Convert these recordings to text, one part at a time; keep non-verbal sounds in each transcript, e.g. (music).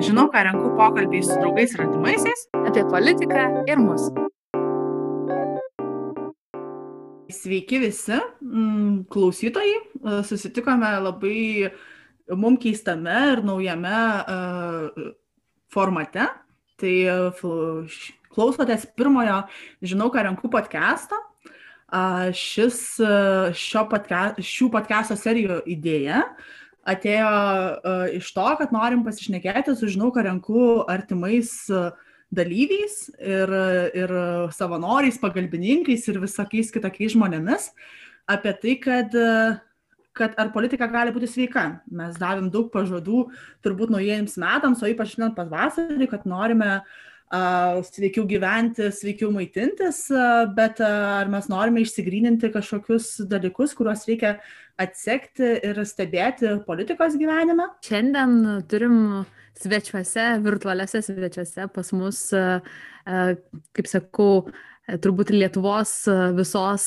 Žinau, ką renku pokalbiai su draugais ir artimaisiais. Apie politiką ir mus. Sveiki visi, mm, klausytojai. E, susitikome labai mum keistame ir naujame uh, formate. Tai uh, klausotės pirmojo Žinau, ką renku podcast'o. Šis, šio podcast, šių podcast'o serijų idėja atėjo uh, iš to, kad norim pasišnekėti su Žinau, ką renku artimais uh, dalyviais ir, ir savanoriais, pagalbininkais ir visokiais kitokiais žmonėmis apie tai, kad, kad ar politika gali būti sveika. Mes davėm daug pažadų turbūt naujiems metams, o ypač šiandien pavasarį, kad norime uh, sveikiau gyventi, sveikiau maitintis, uh, bet uh, ar mes norime išsigryninti kažkokius dalykus, kuriuos reikia atsekti ir stebėti politikos gyvenime? Šiandien turim svečiuose, virtualiuose svečiuose pas mus, e, e, kaip sakau, e, turbūt Lietuvos visos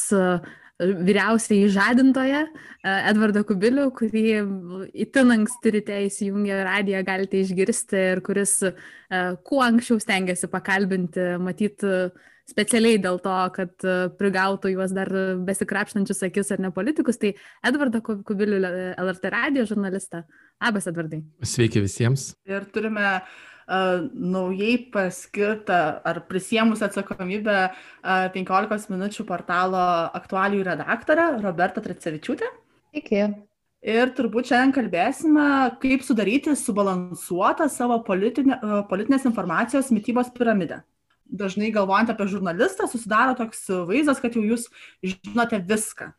vyriausiai žadintoje Edvardą Kubilių, kurį itin anksti ryte įsijungę radiją galite išgirsti ir kuris kuo anksčiau stengiasi pakalbinti, matyti specialiai dėl to, kad prigautų juos dar besikrapštančius akis ar ne politikus. Tai Edvardą Kubilių, LRT radio žurnalistą. Labas, Edvardai. Sveiki visiems. Ir turime uh, naujai paskirtą ar prisėmus atsakomybę uh, 15 minučių portalo aktualijų redaktorę Robertą Tracevičiūtę. Iki. Ir turbūt šiandien kalbėsime, kaip sudaryti subalansuotą savo politinė, politinės informacijos mytybos piramidę. Dažnai galvojant apie žurnalistą, susidaro toks vaizdas, kad jau jūs žinote viską,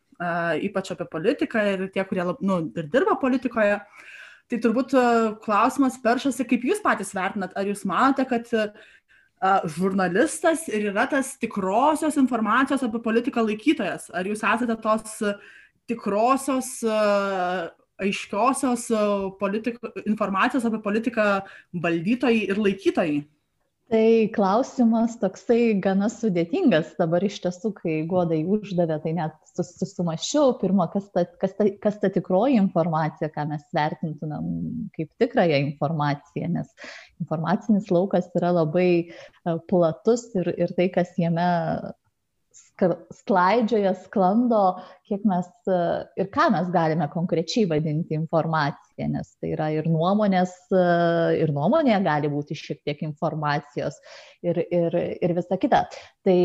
ypač apie politiką ir tie, kurie nu, ir dirba politikoje. Tai turbūt klausimas peršasi, kaip jūs patys vertinat, ar jūs manote, kad žurnalistas ir yra tas tikrosios informacijos apie politiką laikytojas, ar jūs esate tos tikrosios, aiškiosios politiko, informacijos apie politiką valdytojai ir laikytojai? Tai klausimas toksai gana sudėtingas. Dabar iš tiesų, kai godai uždavė, tai net susimašiau, pirmą, kas ta, kas, ta, kas ta tikroji informacija, ką mes vertintumėm kaip tikrąją informaciją, nes informacinis laukas yra labai e, platus ir, ir tai, kas jame sklaidžioja, sklando, kiek mes e, ir ką mes galime konkrečiai vadinti informacija informacija, nes tai yra ir nuomonės, ir nuomonė gali būti šiek tiek informacijos ir, ir, ir visa kita. Tai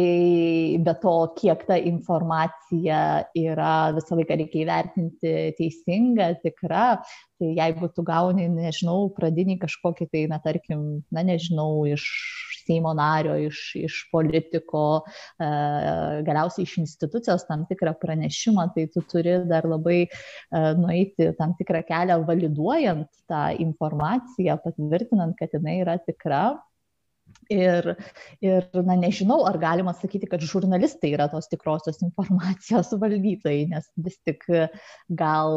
be to, kiek ta informacija yra, visą laiką reikia įvertinti teisinga, tikra, tai jeigu tu gauni, nežinau, pradinį kažkokį tai, na, tarkim, na, nežinau, iš Seimo nario, iš, iš politiko, e, galiausiai iš institucijos tam tikrą pranešimą, tai tu turi dar labai e, nueiti tam tikrą kelią validuojant tą informaciją, patvirtinant, kad jinai yra tikra Ir, ir na, nežinau, ar galima sakyti, kad žurnalistai yra tos tikrosios (laughs) informacijos valdytojai, nes vis tik gal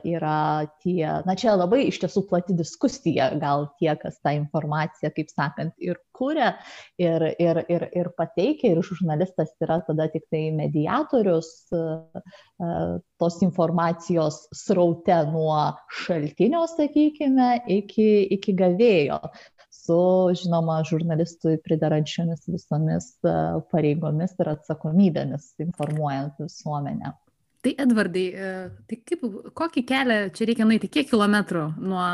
yra tie, na čia labai iš tiesų plati diskusija, gal tie, kas tą informaciją, kaip sakant, ir kuria, ir, ir, ir, ir pateikia, ir žurnalistas yra tada tik tai mediatorius tos informacijos sraute nuo šaltinio, sakykime, iki, iki gavėjo su, žinoma, žurnalistui pridarančiomis visomis e, pareigomis ir atsakomybėmis informuojant visuomenę. Tai Edvardai, e, tai kaip, kokį kelią čia reikia nueiti, kiek kilometrų nuo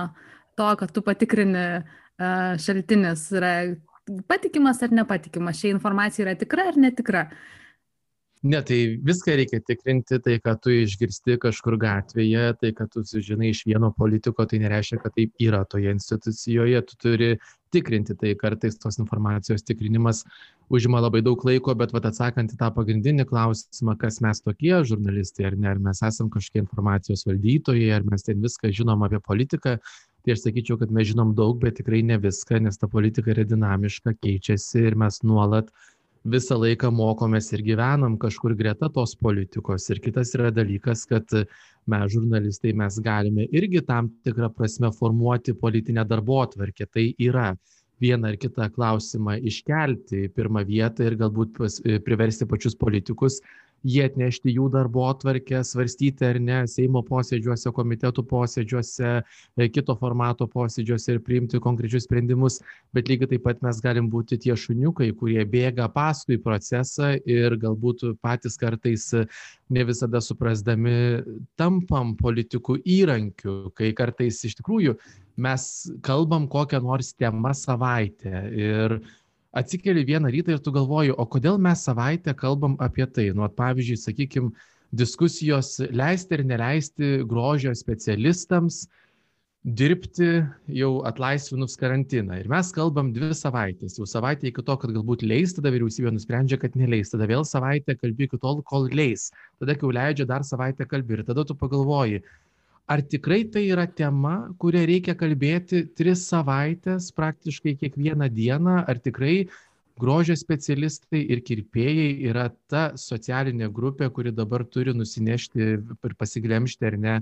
to, kad tu patikrini e, šaltinis yra patikimas ar nepatikimas, ši informacija yra tikra ar netikra. Ne, tai viską reikia tikrinti, tai, kad tu išgirsti kažkur gatvėje, tai, kad tu sužinai iš vieno politiko, tai nereiškia, kad taip yra toje institucijoje, tu turi tikrinti, tai kartais tos informacijos tikrinimas užima labai daug laiko, bet vat, atsakant į tą pagrindinį klausimą, kas mes tokie žurnalistai, ar ne, ar mes esame kažkokie informacijos valdytojai, ar mes ten viską žinom apie politiką, tai aš sakyčiau, kad mes žinom daug, bet tikrai ne viską, nes ta politika yra dinamiška, keičiasi ir mes nuolat visą laiką mokomės ir gyvenam kažkur greta tos politikos. Ir kitas yra dalykas, kad mes žurnalistai mes galime irgi tam tikrą prasme formuoti politinę darbo atvarkę. Tai yra vieną ar kitą klausimą iškelti į pirmą vietą ir galbūt pas, priversti pačius politikus jį atnešti jų darbo atvarkę, svarstyti ar ne Seimo posėdžiuose, komitetų posėdžiuose, e, kito formato posėdžiuose ir priimti konkrečius sprendimus, bet lygiai taip pat mes galim būti tie šuniukai, kurie bėga paskui procesą ir galbūt patys kartais ne visada suprasdami tampam politikų įrankiu, kai kartais iš tikrųjų mes kalbam kokią nors temą savaitę ir atsikeli vieną rytą ir tu galvoji, o kodėl mes savaitę kalbam apie tai. Nu, pavyzdžiui, sakykime, diskusijos leisti ir neleisti grožio specialistams dirbti jau atlaisvinus karantiną. Ir mes kalbam dvi savaitės. Jau savaitė iki to, kad galbūt leis, tada vyriausybė nusprendžia, kad neleis. Tada vėl savaitę kalbi iki tol, kol leis. Tada, kai jau leidžia, dar savaitę kalbi. Ir tada tu pagalvoji, ar tikrai tai yra tema, kurią reikia kalbėti tris savaitės, praktiškai kiekvieną dieną, ar tikrai grožio specialistai ir kirpėjai yra ta socialinė grupė, kuri dabar turi nusinešti ir pasiglemšti ar ne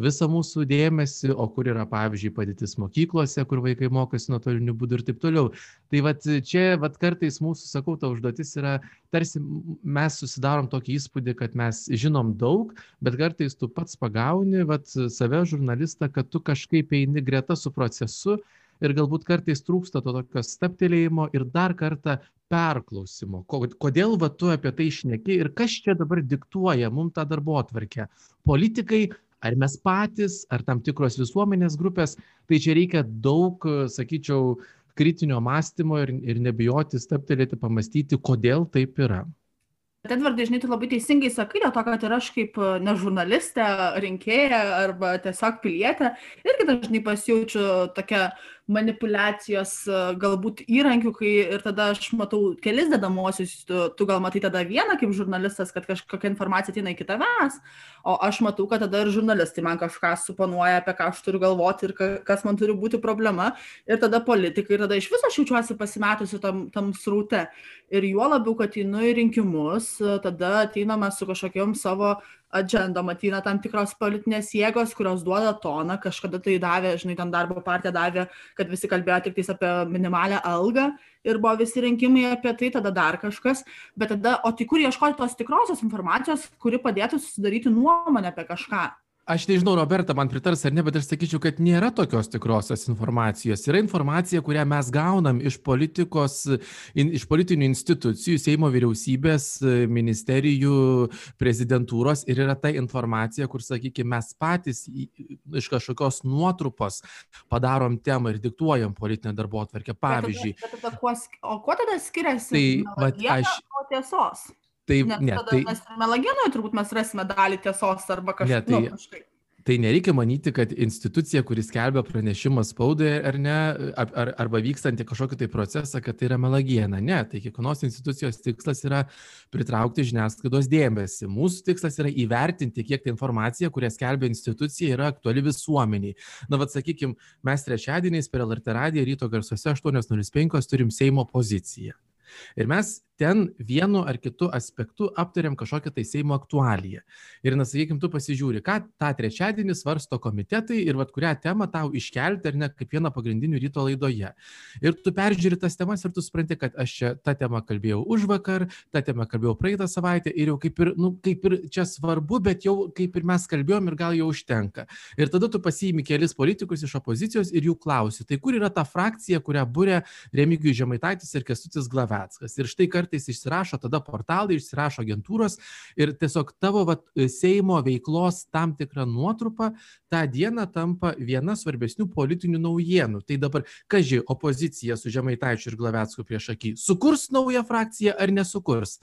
visą mūsų dėmesį, o kur yra, pavyzdžiui, padėtis mokyklose, kur vaikai mokosi nuotoliniu būdu ir taip toliau. Tai vat, čia vat, kartais mūsų, sakau, ta užduotis yra, tarsi mes susidarom tokį įspūdį, kad mes žinom daug, bet kartais tu pats pagauni vat, save žurnalistą, kad tu kažkaip eini greta su procesu ir galbūt kartais trūksta to tokio staptelėjimo ir dar kartą perklausimo. Kodėl va tu apie tai išneki ir kas čia dabar diktuoja mums tą darbo atvarkę? Politikai ar mes patys, ar tam tikros visuomenės grupės, tai čia reikia daug, sakyčiau, kritinio mąstymo ir, ir nebijoti staptelėti, pamastyti, kodėl taip yra. Edvardai, žinai, tu labai teisingai sakai, dėl to, kad ir aš kaip ne žurnalistė, rinkėja arba tiesiog pilietė, irgi dažnai pasijaučiu tokia manipulacijos galbūt įrankių, kai ir tada aš matau kelis dedamosius, tu, tu gal matai tada vieną kaip žurnalistas, kad kažkokia informacija ateina iki tavęs, o aš matau, kad tada ir žurnalistai man kažką suponuoja, apie ką aš turiu galvoti ir kas man turi būti problema. Ir tada politikai, ir tada iš viso aš jaučiuosi pasimetusi tam, tam sraute. Ir juo labiau, kad einu į rinkimus, tada ateiname su kažkokiam savo adžendom ateina tam tikros politinės jėgos, kurios duoda toną, kažkada tai davė, žinai, ten darbo partija davė, kad visi kalbėjo tik tais apie minimalę algą ir buvo visi rinkimai apie tai, tada dar kažkas, bet tada, o tai kur ieškoti tos tikrosios informacijos, kuri padėtų susidaryti nuomonę apie kažką aš nežinau roberta man pritars ar ne bet aš sakyčiau kad nėra tokios tikrosios informacijos. Yra informacija kurią mes gaunam iš politikos in, iš politinių institucijų seimo vyriausybės ministerijų prezidentūros. Ir yra ta informacija kur sakykim mes patys iš kažkokios nuotrupos padarom temą ir diktuojam politinę darbotvarkę. Pavyzdžiui bet tada, bet tada kuo, o kuo tada skiriasi tai vat aš tiesos Tai, Nes ne, tada tai, mes melagienoje turbūt mes rasime dalį tiesos arba kažką. Ne, tai- nu, kažkaip. tai nereikia manyti, kad institucija, kuris skelbia pranešimą spaudai ar ne, ar, ar, arba vykstantį kažkokį tai procesą, kad tai yra melagiena. Ne, tai kiekvienos institucijos tikslas yra pritraukti žiniasklaidos dėmesį. Mūsų tikslas yra įvertinti, kiek ta informacija, kurią skelbia institucija, yra aktuali visuomeniai. Na, vad sakykime, mes trečiadieniais per LRT radiją ryto garsuose 8.05 turim Seimo poziciją. Ir mes ten vienu ar kitu aspektu aptariam kažkokią tai Seimo aktualiją. Ir, na, sakykime, tu pasižiūri, ką tą trečiadienį svarsto komitetai ir vad kurią temą tau iškelti ar ne kaip vieną pagrindinių ryto laidoje. Ir tu peržiūri tas temas ir tu supranti, kad aš čia tą temą kalbėjau už vakar, tą temą kalbėjau praeitą savaitę ir jau kaip ir, nu, kaip ir čia svarbu, bet jau kaip ir mes kalbėjom ir gal jau užtenka. Ir tada tu pasiimi kelis politikus iš opozicijos ir jų klausi, tai kur yra ta frakcija, kurią būrė Remigijus Žemaitaitis ir Kestutis Glaveckas. Ir štai kartais išsirašo tada portalai, išsirašo agentūros ir tiesiog tavo vat, Seimo veiklos tam tikra nuotrupa tą dieną tampa viena svarbesnių politinių naujienų. Tai dabar, kažkai, opozicija su Žemaitaičiu ir Glavecku prieš akį sukurs naują frakciją ar nesukurs?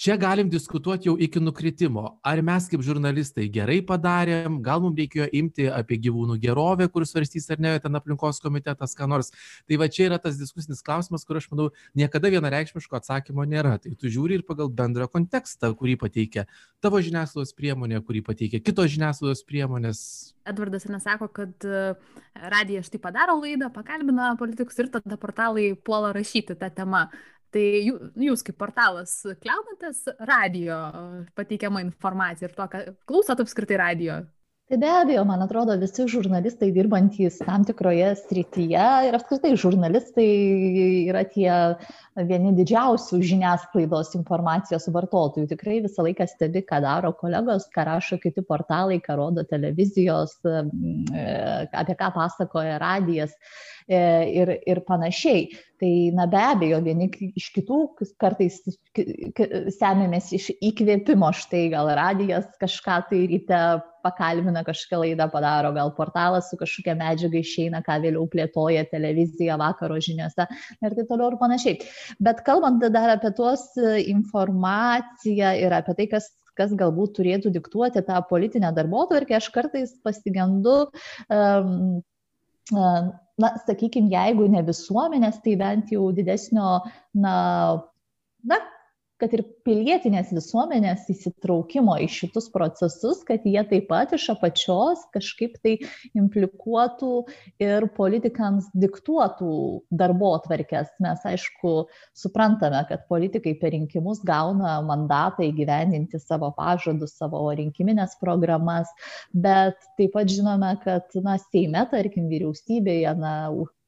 Čia galim diskutuot jau iki nukritimo. Ar mes kaip žurnalistai gerai padarėm? Gal mum reikėjo imti apie gyvūnų gerovę kur svarstys ar ne ten aplinkos komitetas ką nors? Tai va čia yra tas diskusinis klausimas kur aš manau niekada vienareikšmiško atsakymo nėra. Tai tu žiūri ir pagal bendrą kontekstą kurį pateikia tavo žiniasklaidos priemonė kurį pateikia kitos žiniasklaidos priemonės. Edvardas nesako, kad radijas štai padaro laidą, pakalbina politikus ir tada portalai puola rašyti tą temą. Tai jų, jūs kaip portalas kliaunatės radio pateikiamą informaciją ir to, ką klausot apskritai radio? Tai be abejo, man atrodo, visi žurnalistai dirbantys tam tikroje srityje ir apskritai žurnalistai yra tie vieni didžiausių žiniasklaidos informacijos vartotojų. Tikrai visą laiką stebi, ką daro kolegos, ką rašo kiti portalai, ką rodo televizijos, e, apie ką pasakoja radijas e, ir, ir panašiai. Tai, na be abejo, vieni iš kitų kartais semėmės iš įkvėpimo, štai gal radijas kažką tai ryte pakalbina, kažkokią laidą padaro, gal portalas su kažkokia medžiaga išeina, ką vėliau plėtoja televizija vakaro žiniuose ir taip toliau ir panašiai. Bet kalbant dar apie tuos informaciją ir apie tai, kas kas galbūt turėtų diktuoti tą politinę darbo tvarkę, aš kartais pasigendu um, na, sakykime, jeigu ne visuomenės, tai bent jau didesnio, na, na kad ir pilietinės visuomenės įsitraukimo į šitus procesus, kad jie taip pat iš apačios kažkaip tai implikuotų ir politikams diktuotų darbo atvarkės. Mes aišku suprantame, kad politikai per rinkimus gauna mandatą įgyvendinti savo pažadus, savo rinkiminės programas, bet taip pat žinome, kad na, Seime, tarkim, vyriausybėje, na,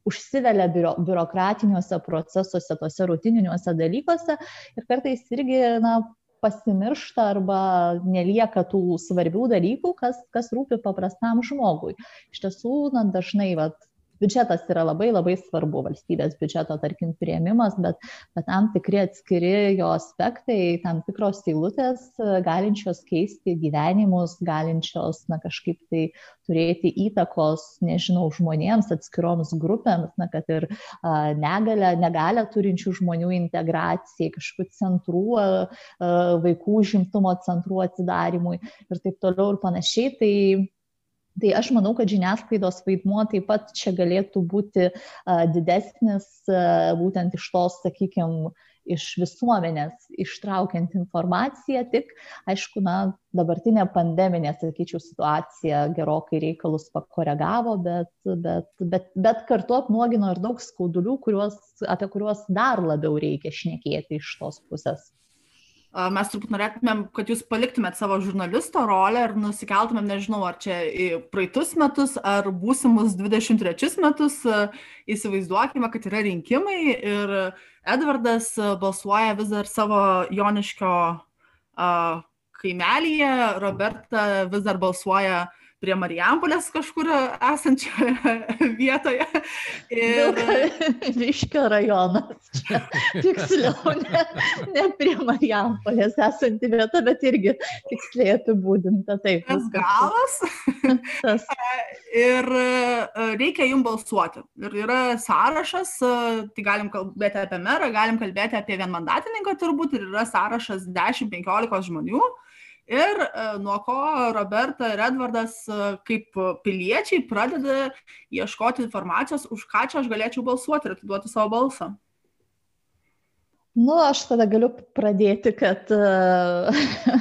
užsivelia biuro, biurokratiniuose procesuose, tuose rutininiuose dalykuose ir kartais irgi na, pasimiršta arba nelieka tų svarbių dalykų, kas, kas rūpi paprastam žmogui. Iš tiesų, na, dažnai vat, biudžetas yra labai labai svarbu, valstybės biudžeto, tarkim, prieimimas, bet, bet tam tikri atskiri jo aspektai, tam tikros eilutės galinčios keisti gyvenimus, galinčios, na, kažkaip tai turėti įtakos, nežinau, žmonėms, atskiroms grupėms, na, kad ir a, negalę, negalę turinčių žmonių integracijai, kažkokių centrų, a, a, vaikų žimtumo centrų atsidarimui ir taip toliau ir panašiai. Tai Tai aš manau, kad žiniasklaidos vaidmuo taip pat čia galėtų būti didesnis būtent iš tos, sakykime, iš visuomenės ištraukiant informaciją, tik, aišku, na, dabartinė pandeminė, sakyčiau, situacija gerokai reikalus pakoregavo, bet, bet, bet, bet kartu apnuogino ir daug skaudulių, kuriuos, apie kuriuos dar labiau reikia šnekėti iš tos pusės mes turbūt norėtumėm, kad jūs paliktumėt savo žurnalisto rolę ir nusikeltumėm, nežinau, ar čia į praeitus metus, ar būsimus 23 metus, įsivaizduokime, kad yra rinkimai ir Edvardas balsuoja vis dar savo Joniškio kaimelyje, Roberta vis dar balsuoja uh, prie Marijampolės kažkur esančioje (laughs) vietoje. Ir... Viškio (laughs) rajonas. Čia, (laughs) tiksliau, ne, ne prie Marijampolės esanti vieta, bet irgi tiksliai apibūdinta. Taip. Tas galas. Tas. ir e, reikia jums balsuoti. Ir yra sąrašas, e, tai galim kalbėti apie merą, galim kalbėti apie vienmandatininką turbūt, ir yra sąrašas 10-15 žmonių ir e, nuo ko Roberta ir Edvardas e, kaip piliečiai pradeda ieškoti informacijos, už ką čia aš galėčiau balsuoti ir atiduoti savo balsą. Nu, aš tada galiu pradėti, kad uh,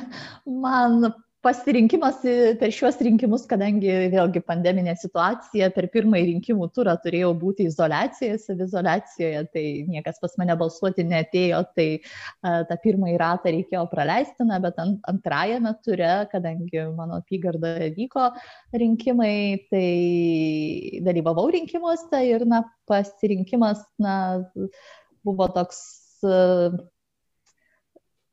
(laughs) man pasirinkimas per šiuos rinkimus, kadangi vėlgi pandeminė situacija, per pirmąjį rinkimų turą turėjau būti izolacijoje, savizolacijoje, tai niekas pas mane balsuoti netėjo, tai a, tą pirmąjį ratą reikėjo praleisti, na, bet ant, antrajame ture, kadangi mano apygardoje vyko rinkimai, tai dalyvavau rinkimuose ir, na, pasirinkimas, na, buvo toks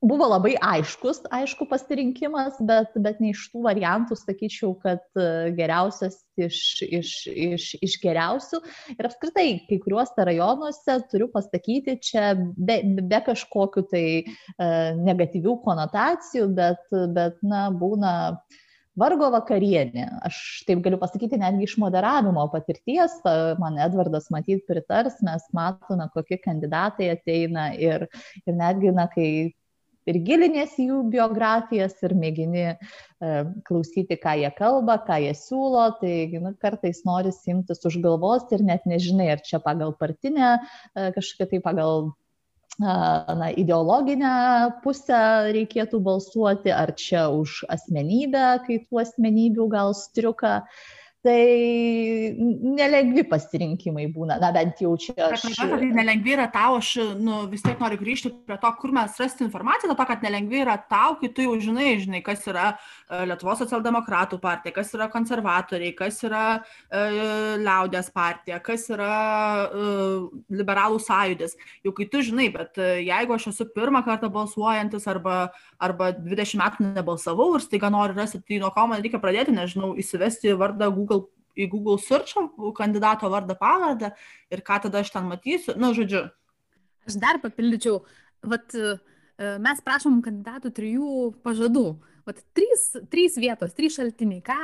buvo labai aiškus, aišku, pasirinkimas, bet, bet ne iš tų variantų, sakyčiau, kad e, geriausias iš, iš, iš, iš geriausių. Ir apskritai, kai kuriuose rajonuose, turiu pasakyti, čia be, be kažkokių tai e, negatyvių konotacijų, bet, bet na, būna vargo vakarienė. Aš taip galiu pasakyti netgi iš moderavimo patirties, man Edvardas matyt pritars, mes matome, kokie kandidatai ateina ir, ir netgi, na, kai ir giliniesi jų biografijas ir mėgini e, klausyti, ką jie kalba, ką jie siūlo, tai nu, kartais nori simtis už galvos ir net nežinai, ar čia pagal partinę, e, kažkokia tai pagal na, ideologinę pusę reikėtų balsuoti, ar čia už asmenybę, kai tų asmenybių gal striuka. Tai nelengvi pasirinkimai būna, na bent jau čia aš. Bet tai nelengvi yra tau, aš nu, vis tiek noriu grįžti prie to, kur mes rasti informaciją, to, kad nelengvi yra tau, kai tu jau žinai, žinai, kas yra e, Lietuvos socialdemokratų partija, kas yra konservatoriai, kas yra e, liaudės partija, kas yra e, liberalų sąjūdis. Jau kai tu žinai, bet e, jeigu aš esu pirmą kartą balsuojantis arba, arba 20 metų nebalsavau ir staiga noriu rasti, tai nuo ko man reikia pradėti, nežinau, įsivesti vardą Google, į Google search kandidato vardą pavardę ir ką tada aš ten matysiu. Na, nu, žodžiu. Aš dar papildyčiau, vat, e, mes prašom kandidatų trijų pažadų. Vat, trys, trys vietos, trys šaltiniai, ką,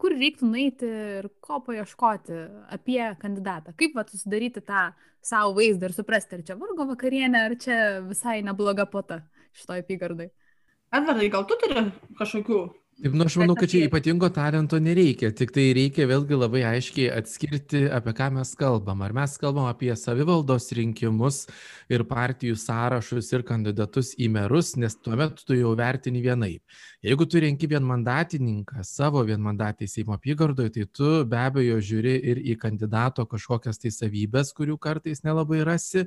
kur reiktų nueiti ir ko paieškoti apie kandidatą. Kaip vat, susidaryti tą savo vaizdą ir suprasti, ar čia vargo vakarienė, ar čia visai nebloga pota šitoje apygardai. Edvardai, gal tu turi kažkokių nu aš manau, kad čia ypatingo talento nereikia, tik tai reikia vėlgi labai aiškiai atskirti, apie ką mes kalbam. Ar mes kalbam apie savivaldos rinkimus ir partijų sąrašus ir kandidatus į merus, nes tuomet tu jau vertini vienaip. Jeigu tu renki vienmandatininką savo vienmandatį Seimo apygardoje, tai tu be abejo žiūri ir į kandidato kažkokias tai savybės, kurių kartais nelabai rasi.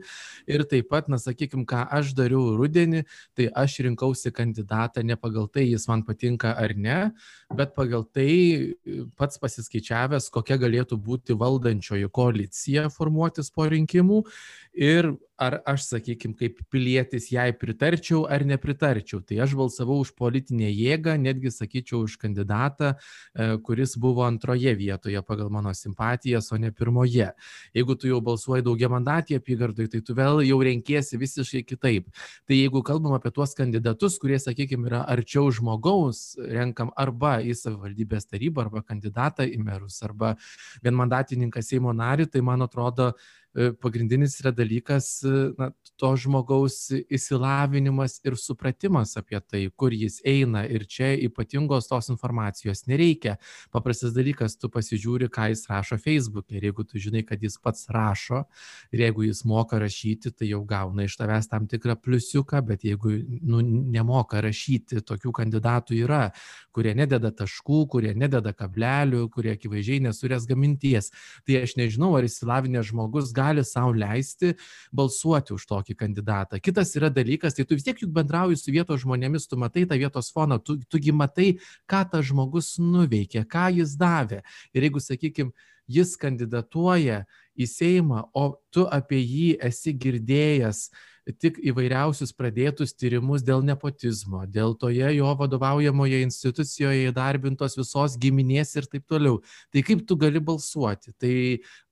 Ir taip pat, na sakykime, ką aš dariau rudenį, tai aš rinkausi kandidatą ne pagal tai, jis man patinka ar ne, bet pagal tai pats pasiskaičiavęs, kokia galėtų būti valdančioji koalicija formuotis po rinkimų ir ar aš, sakykime, kaip pilietis jai pritarčiau ar nepritarčiau. Tai aš balsavau už politinę jėgą, netgi sakyčiau už kandidatą, e, kuris buvo antroje vietoje pagal mano simpatijas, o ne pirmoje. Jeigu tu jau balsuoji daugia mandatį apygardai, tai tu vėl jau renkiesi visiškai kitaip. Tai jeigu kalbam apie tuos kandidatus, kurie, sakykime, yra arčiau žmogaus, renkam arba į savivaldybės tarybą, arba kandidatą į merus, arba vienmandatininką Seimo narį, tai man atrodo, pagrindinis yra dalykas e, na, to žmogaus įsilavinimas ir supratimas apie tai, kur jis eina. Ir čia ypatingos tos informacijos nereikia. Paprastas dalykas, tu pasižiūri, ką jis rašo Facebook'e. Ir jeigu tu žinai, kad jis pats rašo, ir jeigu jis moka rašyti, tai jau gauna iš tavęs tam tikrą pliusiuką, bet jeigu nu, nemoka rašyti, tokių kandidatų yra, kurie nededa taškų, kurie nededa kablelių, kurie akivaizdžiai nesurės gaminties. Tai aš nežinau, ar įsilavinęs žmogus gali gali sau leisti balsuoti už tokį kandidatą. Kitas yra dalykas, tai tu vis tiek juk bendrauji su vietos žmonėmis, tu matai tą vietos foną, tu, tugi matai, ką tas žmogus nuveikė, ką jis davė. Ir jeigu, sakykime, jis kandidatuoja į Seimą, o tu apie jį esi girdėjęs, tik įvairiausius pradėtus tyrimus dėl nepotizmo, dėl toje jo vadovaujamoje institucijoje įdarbintos visos giminės ir taip toliau. Tai kaip tu gali balsuoti? Tai,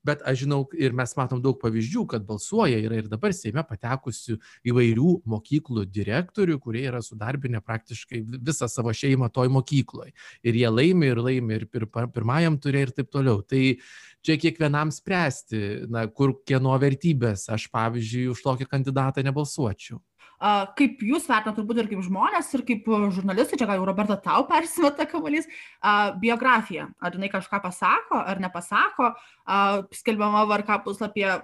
bet aš žinau ir mes matom daug pavyzdžių, kad balsuoja yra ir dabar Seime patekusių įvairių mokyklų direktorių, kurie yra sudarbinę praktiškai visą savo šeimą toj mokykloje. Ir jie laimi ir laimi ir pirmajam turė ir taip toliau. Tai čia kiekvienam spręsti, na, kur kieno vertybės. Aš, pavyzdžiui, už tokį kandidatą nebalsuočiau. Kaip jūs vertinate, turbūt ir kaip žmonės, ir kaip žurnalistai, čia gal jau Roberta tau persimeta kamalys, biografija. Ar jinai kažką pasako, ar nepasako, skelbiama varka puslapyje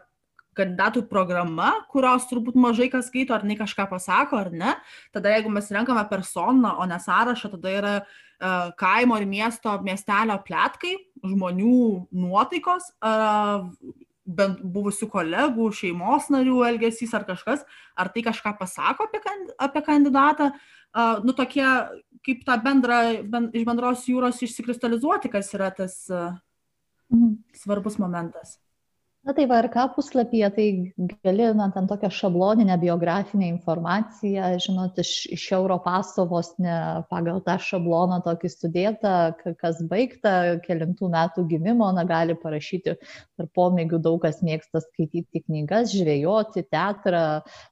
kandidatų programa, kurios turbūt mažai kas skaito, ar jinai kažką pasako, ar ne. Tada jeigu mes renkame personą, o ne sąrašą, tada yra uh, kaimo ir miesto, miestelio plėtkai, žmonių nuotaikos, bent buvusių kolegų, šeimos narių elgesys ar kažkas, ar tai kažką pasako apie, apie kandidatą, uh, nu tokie kaip tą bendrą, ben, iš bendros jūros išsikristalizuoti, kas yra tas uh, svarbus momentas. Na tai VRK puslapyje tai gali, na, ten tokią šabloninę biografinę informaciją, žinot, iš, iš Europaso vos ne pagal tą šabloną tokį sudėtą, kas baigta, kelintų metų gimimo, na, gali parašyti per pomėgių, daug kas mėgsta skaityti knygas, žvėjoti, teatrą,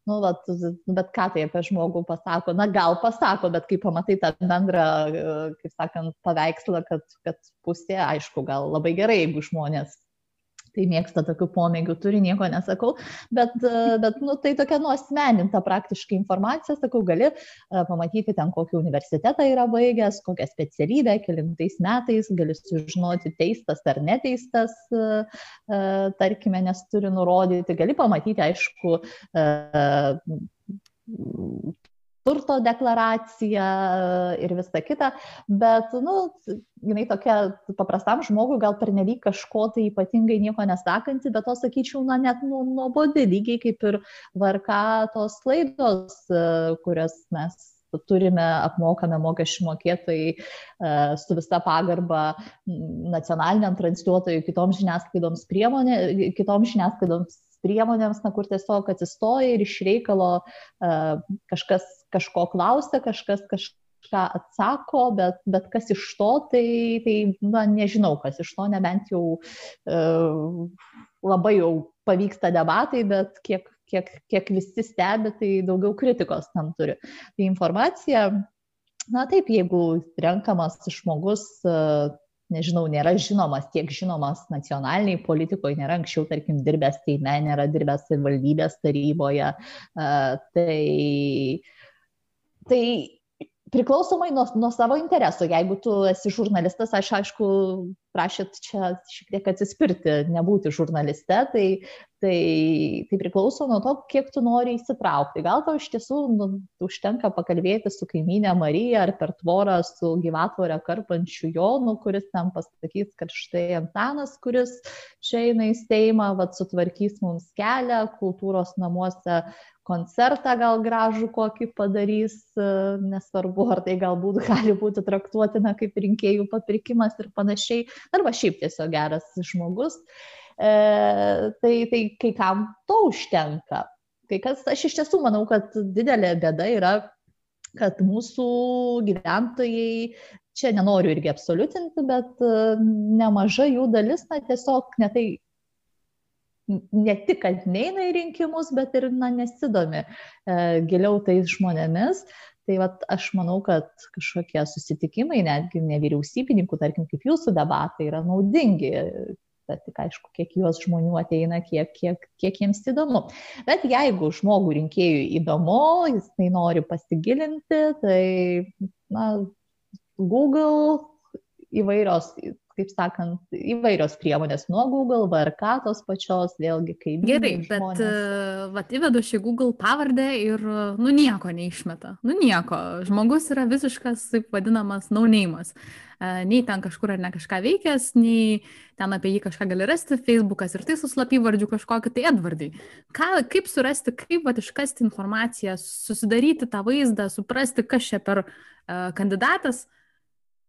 nu, vat, bet ką tai apie žmogų pasako, na, gal pasako, bet kai pamatai tą bendrą, kaip sakant, paveikslą, kad, kad pusė, aišku, gal labai gerai, jeigu žmonės tai mėgsta tokių pomėgių, turi, nieko nesakau, bet, bet nu, tai tokia nuosmeninta praktiškai informacija, sakau, gali pamatyti ten, kokį universitetą yra baigęs, kokią specialybę, kilintais metais, gali sužinoti teistas ar neteistas, tarkime, nes turi nurodyti, gali pamatyti, aišku, turto deklaracija ir visa kita, bet, nu, jinai tokia paprastam žmogui gal pernelyg kažko tai ypatingai nieko nesakanti, bet to sakyčiau, na, net nu, nuobodi, lygiai kaip ir varka tos klaidos, kurias mes turime, apmokame mokesčių mokėtojai su visa pagarba nacionaliniam transliuotojui, kitoms žiniasklaidoms priemonė, kitoms žiniasklaidoms priemonėms, na, kur tiesiog atsistoja ir iš reikalo uh, kažkas kažko klausia, kažkas kažką atsako, bet, bet kas iš to, tai, tai na, nežinau, kas iš to, nebent jau uh, labai jau pavyksta debatai, bet kiek, kiek, kiek visi stebi, tai daugiau kritikos tam turi. Tai informacija, na taip, jeigu renkamas žmogus uh, nežinau, nėra žinomas, tiek žinomas nacionaliniai politikoje, nėra anksčiau, tarkim, dirbęs teime, nėra dirbęs savivaldybės taryboje. Tai, tai priklausomai nuo, nuo savo interesų. Jeigu tu esi žurnalistas, aš aišku, prašyt čia šiek tiek atsispirti, nebūti žurnaliste, tai, tai, tai priklauso nuo to, kiek tu nori įsitraukti. Gal tau iš tiesų nu, užtenka pakalbėti su kaiminė Marija ar per tvorą su gyvatvorę karpančiu Jonu, kuris ten pasakys, kad štai Antanas, kuris čia eina į Seimą, vad sutvarkys mums kelią, kultūros namuose koncertą gal gražų kokį padarys, e, nesvarbu, ar tai galbūt gali būti traktuotina kaip rinkėjų papirkimas ir panašiai, arba šiaip tiesiog geras žmogus, e, tai, tai kai kam to užtenka. Kai kas, aš iš tiesų manau, kad didelė bėda yra, kad mūsų gyventojai, čia nenoriu irgi absoliutinti, bet e, nemaža jų dalis, na tiesiog netai ne tik, kad neina į rinkimus, bet ir na, nesidomi e, giliau tais žmonėmis. Tai vat, aš manau, kad kažkokie susitikimai, netgi nevyriausybininkų, tarkim, kaip jūsų debatai, yra naudingi. Bet tik aišku, kiek juos žmonių ateina, kiek, kiek, kiek jiems įdomu. Bet jeigu žmogų rinkėjui įdomu, jis tai nori pasigilinti, tai na, Google įvairios kaip sakant, įvairios priemonės nuo Google, VRK tos pačios, vėlgi kaip. Gerai, bet uh, vat, įvedu šį Google pavardę ir, nu, nieko neišmeta. Nu, nieko. Žmogus yra visiškas, taip vadinamas, naunėjimas. Uh, nei ten kažkur ar ne kažką veikęs, nei ten apie jį kažką gali rasti, Facebookas ir tai su slapyvardžiu kažkokį, tai Edvardai. Ką, kaip surasti, kaip vat, iškasti informaciją, susidaryti tą vaizdą, suprasti, kas čia per uh, kandidatas,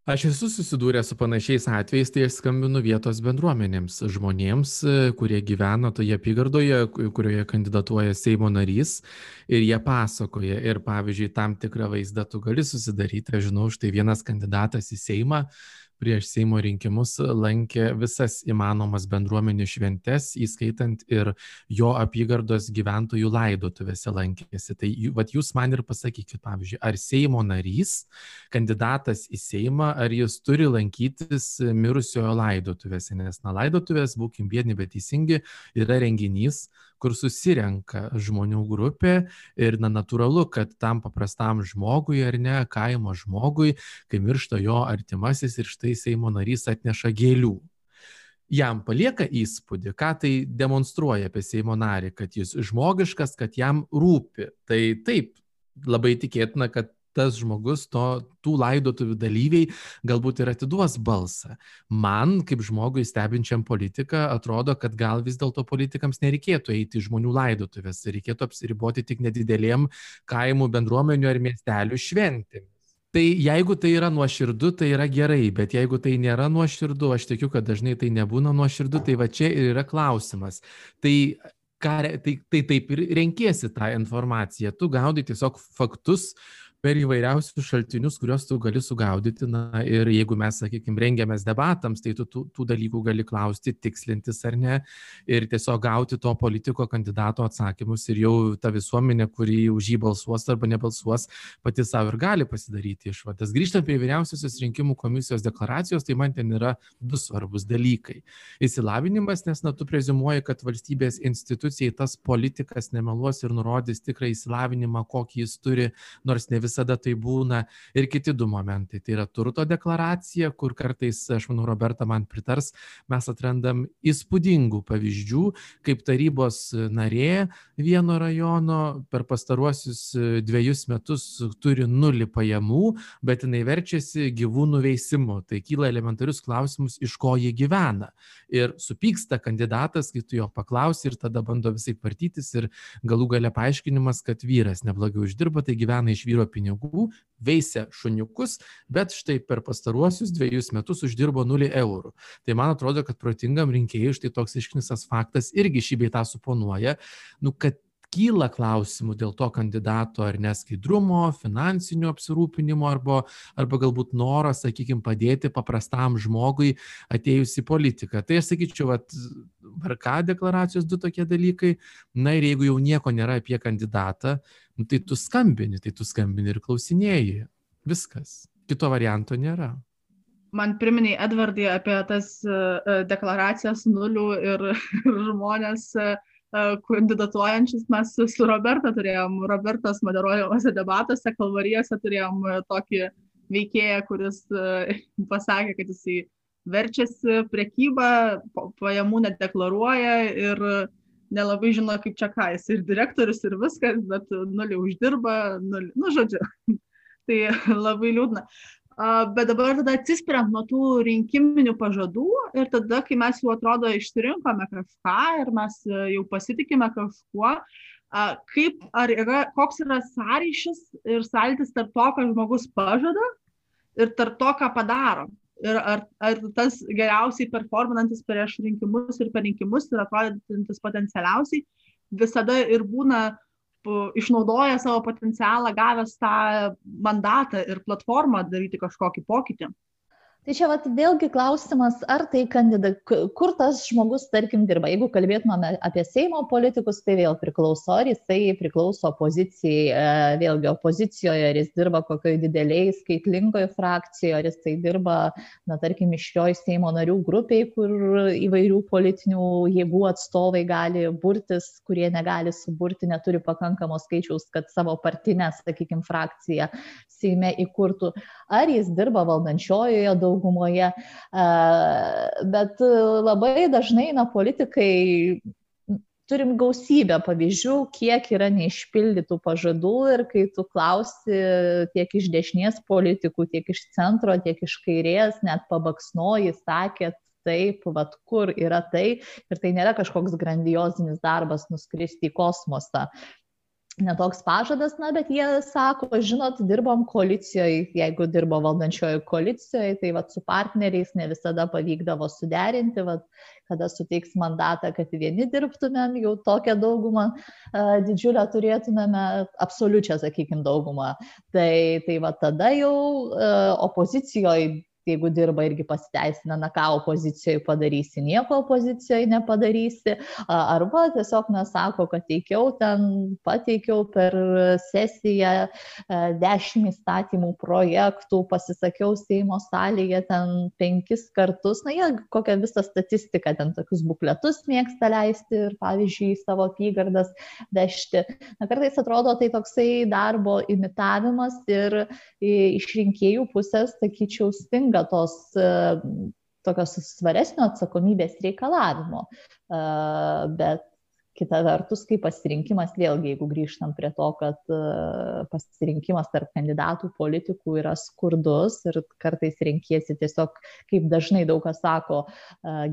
aš esu susidūręs su panašiais atvejais tai aš skambinu vietos bendruomenėms žmonėms kurie gyvena toje apygardoje kurioje kandidatuoja seimo narys ir jie pasakoja. Ir pavyzdžiui tam tikrą vaizdą tu gali susidaryti. Aš žinau štai vienas kandidatas į seimą prieš seimo rinkimus lankė visas įmanomas bendruomenių šventes įskaitant ir jo apygardos gyventojų laidotuvėse lankėsi. Tai vat jūs man ir pasakykit pavyzdžiui ar seimo narys kandidatas į seimą ar jis turi lankytis mirusiojo laidotuvėse? Nes na laidotuvės būkim biedni bet teisingi yra renginys kur susirenka žmonių grupė ir na natūralu kad tam paprastam žmogui ar ne kaimo žmogui kai miršta jo artimasis ir štai seimo narys atneša gėlių. Jam palieka įspūdį ką tai demonstruoja apie seimo narį kad jis žmogiškas kad jam rūpi. Tai taip labai tikėtina kad tas žmogus to tų laidotuvių dalyviai galbūt ir atiduos balsą. Man kaip žmogui stebinčiam politiką atrodo kad gal vis dėlto politikams nereikėtų eiti į žmonių laidotuves reikėtų apsiriboti tik nedidelėm kaimų bendruomenių ar miestelių šventėmis. Tai jeigu tai yra nuoširdu tai yra gerai bet jeigu tai nėra nuoširdu aš tikiu kad dažnai tai nebūna nuoširdu tai va čia ir yra klausimas. Tai ką tai tai taip ir renkiesi tą informaciją. Tu gaudai tiesiog faktus per įvairiausius šaltinius kuriuos tu gali sugaudyti. Na ir jeigu mes sakykim rengiamės debatams tai tu tų tų dalykų gali klausti tikslintis ar ne ir tiesiog gauti to politiko kandidato atsakymus ir jau ta visuomenė kuri už jį balsuos arba nebalsuos pati sau ir gali pasidaryti išvadas. Grįžtant prie vyriausiosios rinkimų komisijos deklaracijos tai man ten yra du svarbūs dalykai. Išsilavinimas nes na tu preziumuoji kad valstybės institucijai tas politikas nemeluos ir nurodys tikrą išsilavinimą kokį jis turi nors ne visada tai būna ir kiti du momentai. Tai yra turto deklaracija kur kartais aš manau roberta man pritars mes atrandam įspūdingų pavyzdžių kaip tarybos narė vieno rajono per pastaruosius dvejus metus turi nulį pajamų bet jinai verčiasi gyvūnų veisimu. Tai kyla elementarius klausimus iš ko ji gyvena. Ir supyksta kandidatas kai tu jo paklausi ir tada bando visaip vartytis ir galų gale paaiškinimas kad vyras neblogai uždirba tai gyvena iš vyro pinigų veisia šuniukus bet štai per pastaruosius dvejus metus uždirbo nulį eurų. Tai man atrodo kad protingam rinkėjui štai toks išknisas faktas irgi šį bei tą suponuoja. Nu kad kyla klausimų dėl to kandidato ar ne skaidrumo finansinio apsirūpinimo arba arba galbūt noro sakykim padėti paprastam žmogui atėjus į politiką. Tai aš sakyčiau vat vrk deklaracijos du tokie dalykai. Na ir jeigu jau nieko nėra apie kandidatą nu tai tu skambini tai tu skambini ir klausinėji. Viskas. Kito varianto nėra. Man priminei edvardai apie tas e, e, deklaracijas nulių ir, ir (laughs) žmonės uh, kandidatuojančius. Mes su Roberta turėjom, Robertas moderuojamuose debatuose, kalvarijose turėjom tokį veikėją, kuris (laughs) pasakė, kad jisai verčiasi prekybą, pajamų nedeklaruoja ir nelabai žino, kaip čia ką, jis ir direktorius, ir viskas, bet nulį uždirba, nulį, nu žodžiu. (laughs) tai labai liūdna bet dabar tada atsispiriant nuo tų rinkiminių pažadų ir tada, kai mes jau atrodo išsirinkome kažką ir mes jau pasitikime kažkuo, kaip, ar yra, koks yra sąryšis ir sąlytis tarp to, ką žmogus pažada ir tarp to, ką padaro. Ir ar, ar tas geriausiai performantis prieš rinkimus ir per rinkimus ir atrodantis potencialiausiai visada ir būna išnaudoja savo potencialą, gavęs tą mandatą ir platformą daryti kažkokį pokytį. Tai čia vat, vėlgi klausimas, ar tai kandidat, kur tas žmogus, tarkim, dirba. Jeigu kalbėtumėme apie Seimo politikus, tai vėl priklauso, ar jisai priklauso opozicijai, e, vėlgi opozicijoje, ar jis dirba kokioje dideliai skaitlingoje frakcijoje, ar jisai dirba, na, tarkim, iškioj Seimo narių grupiai, kur įvairių politinių jėgų atstovai gali burtis, kurie negali suburti, neturi pakankamo skaičiaus, kad savo partinę, sakykime, frakciją Seime įkurtų, ar jis dirba valdančiojoje daug daugumoje, bet labai dažnai, na, politikai turim gausybę pavyzdžių, kiek yra neišpildytų pažadų ir kai tu klausi tiek iš dešinės politikų, tiek iš centro, tiek iš kairės, net pabaksnoji, sakėt, taip, vad kur yra tai. Ir tai nėra kažkoks grandiozinis darbas nuskristi į kosmosą netoks pažadas, na, bet jie sako, žinot, dirbom koalicijoje, jeigu dirbo valdančiojo koalicijoje, tai vat, su partneriais ne visada pavykdavo suderinti, vat, kada suteiks mandatą, kad vieni dirbtumėm, jau tokią daugumą didžiulę turėtumėme, absoliučią, sakykime, daugumą. Tai, tai va tada jau opozicijoje jeigu dirba irgi pasiteisina, na ką opozicijoje padarysi, nieko opozicijoje nepadarysi, arba tiesiog nesako, kad teikiau ten, pateikiau per sesiją dešimt įstatymų projektų, pasisakiau Seimo salėje ten penkis kartus, na jie kokią visą statistiką, ten tokius bukletus mėgsta leisti ir pavyzdžiui savo apygardas vežti. Na kartais atrodo tai toksai darbo imitavimas ir iš rinkėjų pusės, sakyčiau, stinga atitinka tos e, tokios svaresnio atsakomybės reikalavimo. E, bet kita vertus, kaip pasirinkimas, vėlgi, jeigu grįžtam prie to, kad e, pasirinkimas tarp kandidatų politikų yra skurdus ir kartais renkėsi tiesiog, kaip dažnai daug kas sako,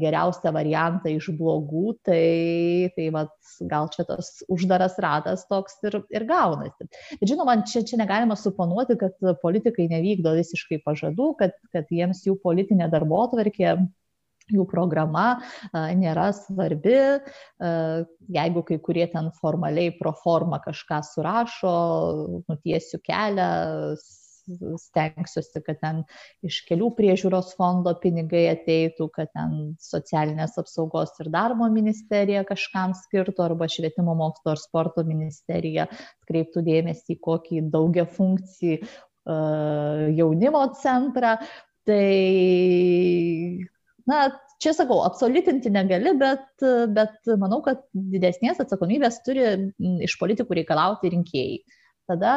geriausią variantą iš blogų, tai, tai vat, gal čia tas uždaras ratas toks ir, ir gaunasi. Bet žinoma, čia, čia negalima suponuoti, kad politikai nevykdo visiškai pažadų, kad, kad jiems jų politinė darbo atvarkė jų programa nėra svarbi, jeigu kai kurie ten formaliai pro formą kažką surašo, nutiesiu kelią, stengsiuosi, kad ten iš kelių priežiūros fondo pinigai ateitų, kad ten socialinės apsaugos ir darbo ministerija kažkam skirtų arba švietimo mokslo ir sporto ministerija kreiptų dėmesį į kokį daugia funkcijį jaunimo centrą. Tai, na, čia sakau, absoliutinti negali, bet, bet manau, kad didesnės atsakomybės turi iš politikų reikalauti rinkėjai. Tada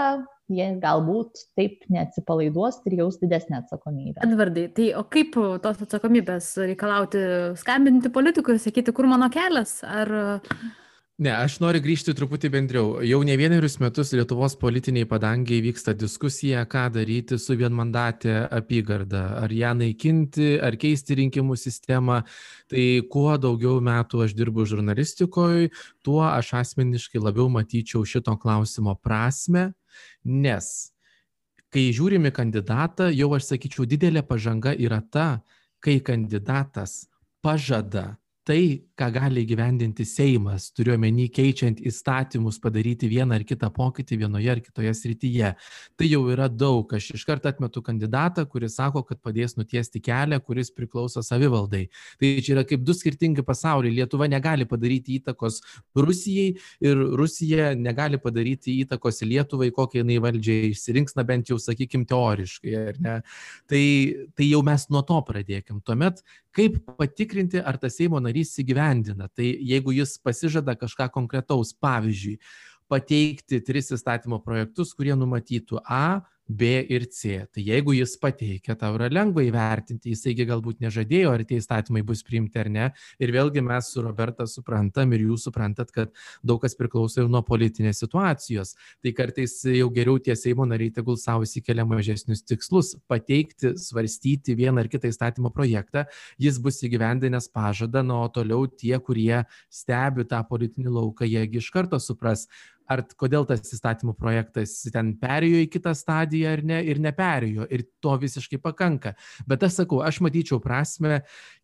jie galbūt taip neatsipalaiduos ir jaus didesnę atsakomybę. Edvardai, tai o kaip tos atsakomybės reikalauti, skambinti politikui sakyti, kur mano kelias? Ar ne aš noriu grįžti truputį bendriau. Jau ne vienerius metus lietuvos politinėj padangėj vyksta diskusija ką daryti su vienmandate apygarda. Ar ją naikinti ar keisti rinkimų sistemą. Tai kuo daugiau metų aš dirbu žurnalistikoj tuo aš asmeniškai labiau matyčiau šito klausimo prasmę nes kai žiūrim į kandidatą jau aš sakyčiau didelė pažanga yra ta kai kandidatas pažada tai ką gali įgyvendinti seimas turiu omeny keičiant įstatymus padaryti vieną ar kitą pokytį vienoje ar kitoje srityje. Tai jau yra daug. Aš iškart atmetu kandidatą kuris sako kad padės nutiesti kelią kuris priklauso savivaldai. Tai čia yra kaip du skirtingi pasauliai. Lietuva negali padaryti įtakos rusijai ir rusija negali padaryti įtakos lietuvai kokią jinai valdžią išsirinks na bent jau sakykim teoriškai ar ne? Tai tai jau mes nuo to pradėkim. Tuomet kaip patikrinti ar tas seimo narys įgyvendina tai jeigu jis pasižada kažką konkretaus pavyzdžiui pateikti tris įstatymo projektus kurie numatytų a b ir c. Tai jeigu jis pateikia tau yra lengva įvertinti jisai gi galbūt nežadėjo ar tie įstatymai bus priimti ar ne. Ir vėlgi mes su roberta suprantam ir jūs suprantat kad daug kas priklauso ir nuo politinės situacijos. Tai kartais jau geriau tie seimo nariai tegul sau išsikelia mažesnius tikslus. Pateikti svarstyti vieną ar kitą įstatymo projektą jis bus įgyvendinęs pažadą na o toliau tie kurie stebi tą politinį lauką jie gi iš karto supras ar kodėl tas įstatymų projektas ten perėjo į kitą stadiją ar ne ir neperėjo ir to visiškai pakanka. Bet aš sakau aš matyčiau prasmę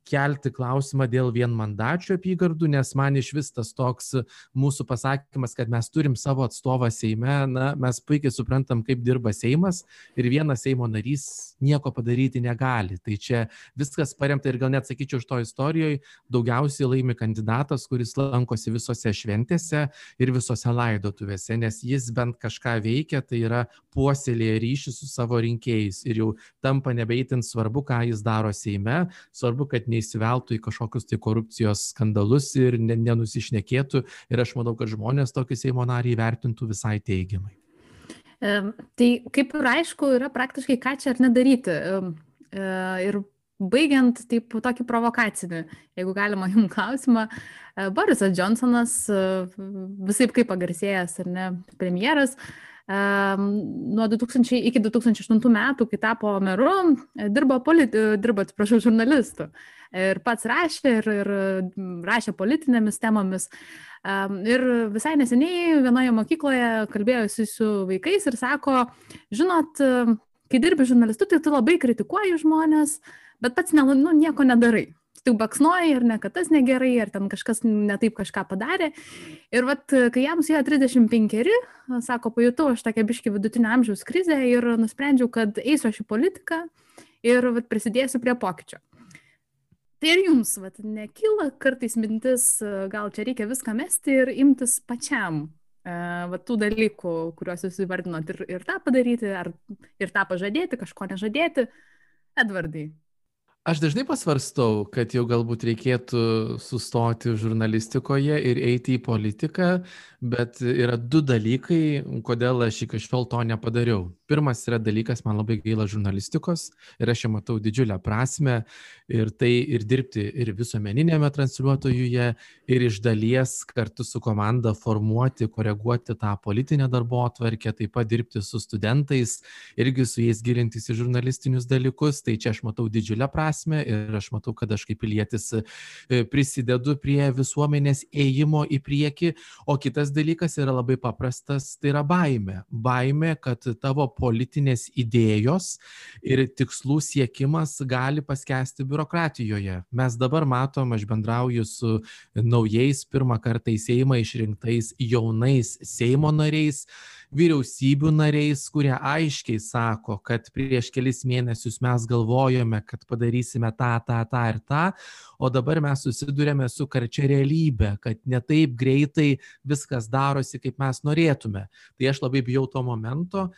kelti klausimą dėl vienmandačių apygardų nes man išvis tas toks mūsų pasakymas kad mes turim savo atstovą seime na mes puikiai suprantam kaip dirba seimas ir vienas seimo narys nieko padaryti negali. Tai čia viskas paremta ir gal net sakyčiau šitoj istorijoj daugiausiai laimi kandidatas kuris lankosi visose šventėse ir visose laidotuvėse nes jis bent kažką veikia tai yra puoselėja ryšį su savo rinkėjais ir jau tampa nebe itin svarbu ką jis daro seime svarbu kad neįsiveltų į kažkokius tai korupcijos skandalus ir ne nenusišnekėtų ir aš manau kad žmonės tokį seimo narį įvertintų visai teigiamai Tai kaip ir aišku, yra praktiškai ką čia ar nedaryti. E, ir baigiant taip tokį provokacinį, jeigu galima jums klausimą, e, Borisas Johnsonas, e, visai kaip pagarsėjęs ar ne premjeras, nuo 2000 iki 2008 metų, kai tapo meru, dirbo, politi, dirbo atsiprašau, žurnalistu. Ir pats rašė ir, ir rašė politinėmis temomis. Ir visai neseniai vienoje mokykloje kalbėjusi su vaikais ir sako, žinot, kai dirbi žurnalistu, tai tu labai kritikuoji žmonės, bet pats ne, nu, nieko nedarai tik baksnoja ir ne, kad tas negerai, ar ten kažkas netaip kažką padarė. Ir vat, kai jam suėjo 35, sako, pajutau aš tokią biškį vidutinio amžiaus krizę ir nusprendžiau, kad eisiu aš į politiką ir vat, prisidėsiu prie pokyčio. Tai ir jums, vat, nekyla kartais mintis, gal čia reikia viską mesti ir imtis pačiam va, tų dalykų, kuriuos jūs įvardinot ir, ir tą padaryti, ar ir tą pažadėti, kažko nežadėti. Edvardai, aš dažnai pasvarstau kad jau galbūt reikėtų sustoti žurnalistikoje ir eiti į politiką bet yra du dalykai kodėl aš iki šiol to nepadariau pirmas yra dalykas man labai gaila žurnalistikos ir aš čia matau didžiulę prasmę ir tai ir dirbti ir visuomeniniame transliuotojuje ir iš dalies kartu su komanda formuoti koreguoti tą politinę darbotvarkę taip pat dirbti su studentais irgi su jais gilintis į žurnalistinius dalykus. Tai čia aš matau didžiulę prasmę ir aš matau kad aš kaip pilietis e, prisidedu prie visuomenės ėjimo į priekį. O kitas dalykas yra labai paprastas tai yra baimė. Baimė kad tavo politinės idėjos ir tikslų siekimas gali paskęsti biurokratijoje. Mes dabar matom aš bendrauju su naujais pirmą kartą į seimą išrinktais jaunais seimo nariais vyriausybių nariais kurie aiškiai sako kad prieš kelis mėnesius mes galvojome kad padarysime tą tą tą ir tą o dabar mes susiduriame su karčia realybe kad ne taip greitai viskas darosi kaip mes norėtume. Tai aš labai bijau to momento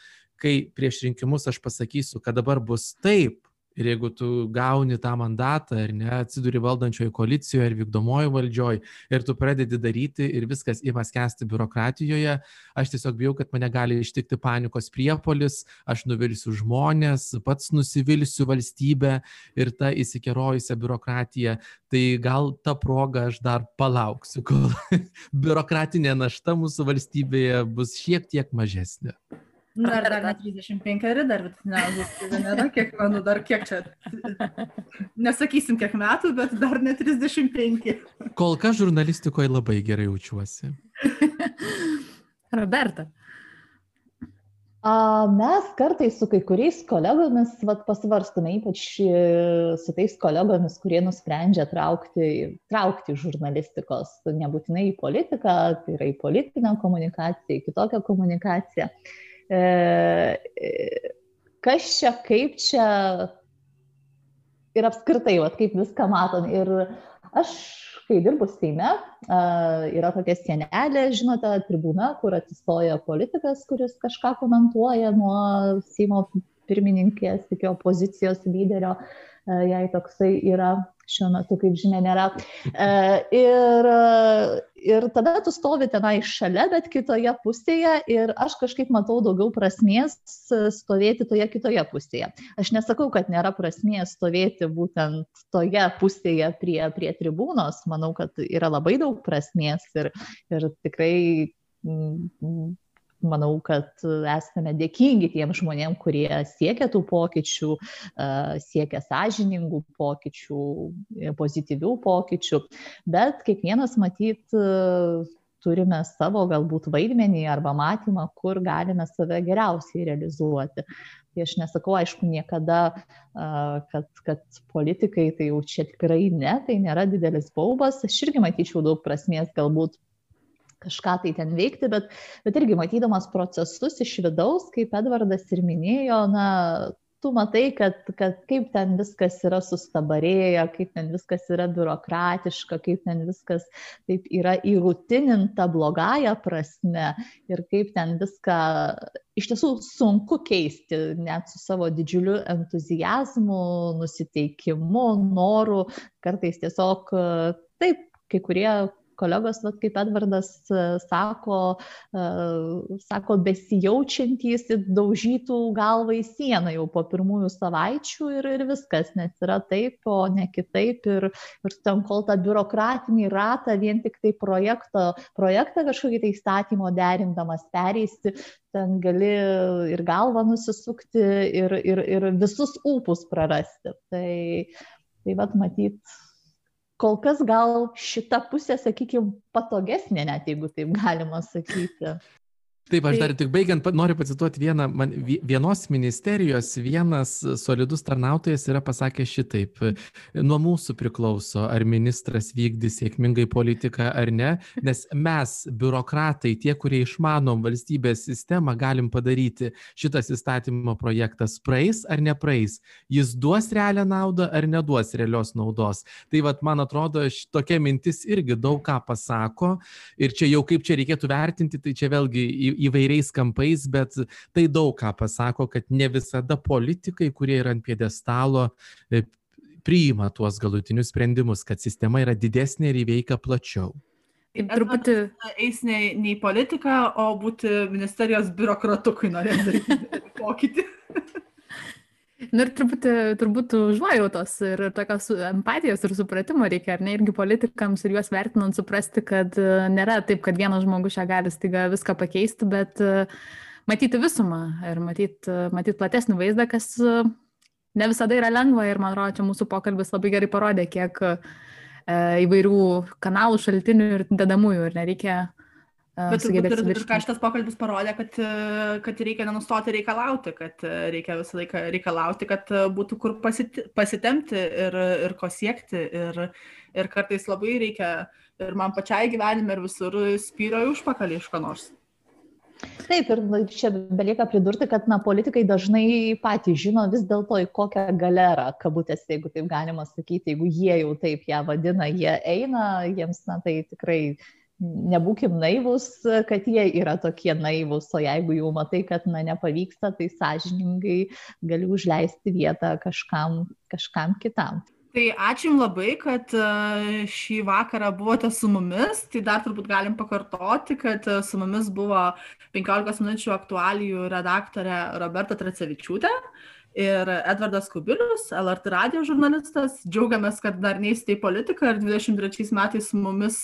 kai prieš rinkimus aš pasakysiu kad dabar bus taip. Ir jeigu tu gauni tą mandatą ar ne atsiduri valdančioj koalicijoj ar vykdomojoj valdžioj ir tu pradedi daryti ir viskas ima skęsti biurokratijoje aš tiesiog bijau kad mane gali ištikti panikos priepuolis aš nuvilsiu žmones pats nusivilsiu valstybe ir ta įsikerojusia biurokratija. Tai gal ta proga aš dar palauksiu kol (laughs) biurokratinė našta mūsų valstybėje bus šiek tiek mažesnė Dar, dar ne 35, dar vidutinė amžiaus tai nėra, kiek manau, dar kiek čia, nesakysim kiek metų, bet dar ne 35. Kol kas žurnalistikoje labai gerai jaučiuosi. (laughs) Roberta. Mes kartais su kai kuriais kolegomis vat, pasvarstame, ypač e, su tais kolegomis, kurie nusprendžia traukti, traukti žurnalistikos, nebūtinai į politiką, tai yra į politinę komunikaciją, į kitokią komunikaciją. Uh, kas čia, kaip čia ir apskritai, vat, kaip viską matom. Ir aš, kai dirbu Seime, yra tokia sienelė, žinote, tribūna, kur atsistoja politikas, kuris kažką komentuoja nuo Seimo pirmininkės iki opozicijos lyderio, jei toksai yra šiuo metu, kaip žinia, nėra. E, ir, ir tada tu stovi tenai šalia, bet kitoje pusėje ir aš kažkaip matau daugiau prasmės stovėti toje kitoje pusėje. Aš nesakau, kad nėra prasmės stovėti būtent toje pusėje prie, prie tribūnos, manau, kad yra labai daug prasmės ir, ir tikrai manau, kad esame dėkingi tiem žmonėm, kurie siekia tų pokyčių, siekia sąžiningų pokyčių, pozityvių pokyčių, bet kiekvienas matyt turime savo galbūt vaidmenį arba matymą, kur galime save geriausiai realizuoti. Tai aš nesakau, aišku, niekada, kad, kad politikai tai jau čia tikrai ne, tai nėra didelis baubas. Aš irgi matyčiau daug prasmės galbūt kažką tai ten veikti, bet, bet irgi matydamas procesus iš vidaus, kaip Edvardas ir minėjo, na, tu matai, kad, kad kaip ten viskas yra sustabarėję, kaip ten viskas yra biurokratiška, kaip ten viskas taip yra įrutininta blogąją prasme ir kaip ten viską iš tiesų sunku keisti net su savo didžiuliu entuzijazmu, nusiteikimu, noru, kartais tiesiog taip, kai kurie kolegos, vat, kaip Edvardas e, sako, e, sako besijaučiantys daužytų galvą į sieną jau po pirmųjų savaičių ir, ir viskas, nes yra taip, o ne kitaip. Ir, ir ten kol tą biurokratinį ratą vien tik tai projekto, projektą kažkokį tai įstatymo derindamas pereisti, ten gali ir galvą nusisukti, ir, ir, ir visus ūpus prarasti. Tai, tai vad matyt, kol kas gal šita pusė, sakykime, patogesnė, net jeigu taip galima sakyti. Taip, aš dar tik baigiant noriu pacituoti vieną, man vienos ministerijos vienas solidus tarnautojas yra pasakęs šitaip, nuo mūsų priklauso, ar ministras vykdys sėkmingai politiką ar ne, nes mes, biurokratai, tie, kurie išmanom valstybės sistemą, galim padaryti šitas įstatymo projektas. Praeis ar nepraeis, jis duos realią naudą ar neduos realios naudos. Tai vad, man atrodo, tokia mintis irgi daug ką pasako. Ir čia jau kaip čia reikėtų vertinti, tai čia vėlgi į įvairiais kampais, bet tai daug ką pasako, kad ne visada politikai, kurie yra ant piedestalo, e, priima tuos galutinius sprendimus, kad sistema yra didesnė ir įveikia plačiau. Taip, truputį eis ne, ne į politiką, o būti ministerijos biurokratu, kai norės daryti (laughs) pokytį. Na ir truputį turbūt užuojautos ir tokios empatijos ir supratimo reikia, ar ne, irgi politikams ir juos vertinant suprasti, kad e, nėra taip, kad vienas žmogus čia gali staiga viską pakeisti, bet e, matyti visumą ir matyti, e, matyti platesnį vaizdą, kas ne visada yra lengva ir man atrodo, čia mūsų pokalbis labai gerai parodė, kiek įvairių kanalų, šaltinių ir dedamųjų ir nereikia Bet turbūt ir, ir ką šitas pokalbis parodė, kad, kad reikia nenustoti reikalauti, kad reikia visą laiką reikalauti, kad būtų kur pasiti, pasitemti ir, ir ko siekti. Ir, ir kartais labai reikia ir man pačiai gyvenime ir visur spyro į užpakalį iš ko nors. Taip, ir čia belieka pridurti, kad na, politikai dažnai patys žino vis dėlto į kokią galerą, kabutės, jeigu taip galima sakyti, jeigu jie jau taip ją vadina, jie eina, jiems na, tai tikrai nebūkim naivus, kad jie yra tokie naivus, o jeigu jau matai, kad na, nepavyksta, tai sąžiningai gali užleisti vietą kažkam, kažkam kitam. Tai ačiū Jums labai, kad e, šį vakarą buvote su mumis. Tai dar turbūt galim pakartoti, kad e, su mumis buvo 15 minučių aktualijų redaktorė Roberta Tracevičiūtė ir Edvardas Kubilius, LRT radio žurnalistas. Džiaugiamės, kad dar neįstei politiką ir 23 metais su mumis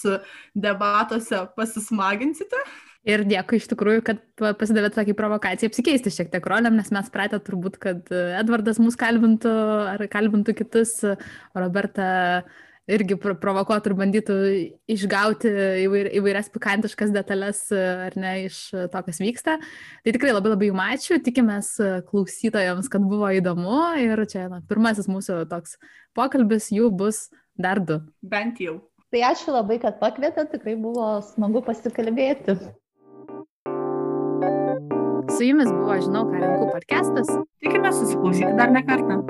debatuose pasismaginsite. Ir dėkui iš tikrųjų, kad pasidavėte tokį provokaciją apsikeisti šiek tiek rolėm, nes mes pratę turbūt, kad Edvardas mus kalbintų ar kalbintų kitus, Roberta irgi provokuotų ir bandytų išgauti įvair, įvairias pikantiškas detalės ar ne iš to, kas vyksta. Tai tikrai labai labai jums ačiū, tikimės klausytojams, kad buvo įdomu ir čia na, pirmasis mūsų toks pokalbis, jų bus dar du. Bent jau. Tai ačiū labai, kad pakvietėte, tikrai buvo smagu pasikalbėti. Su jumis buvo Žinau, ką renku podcastas. Tikime susiklausyti dar ne kartą.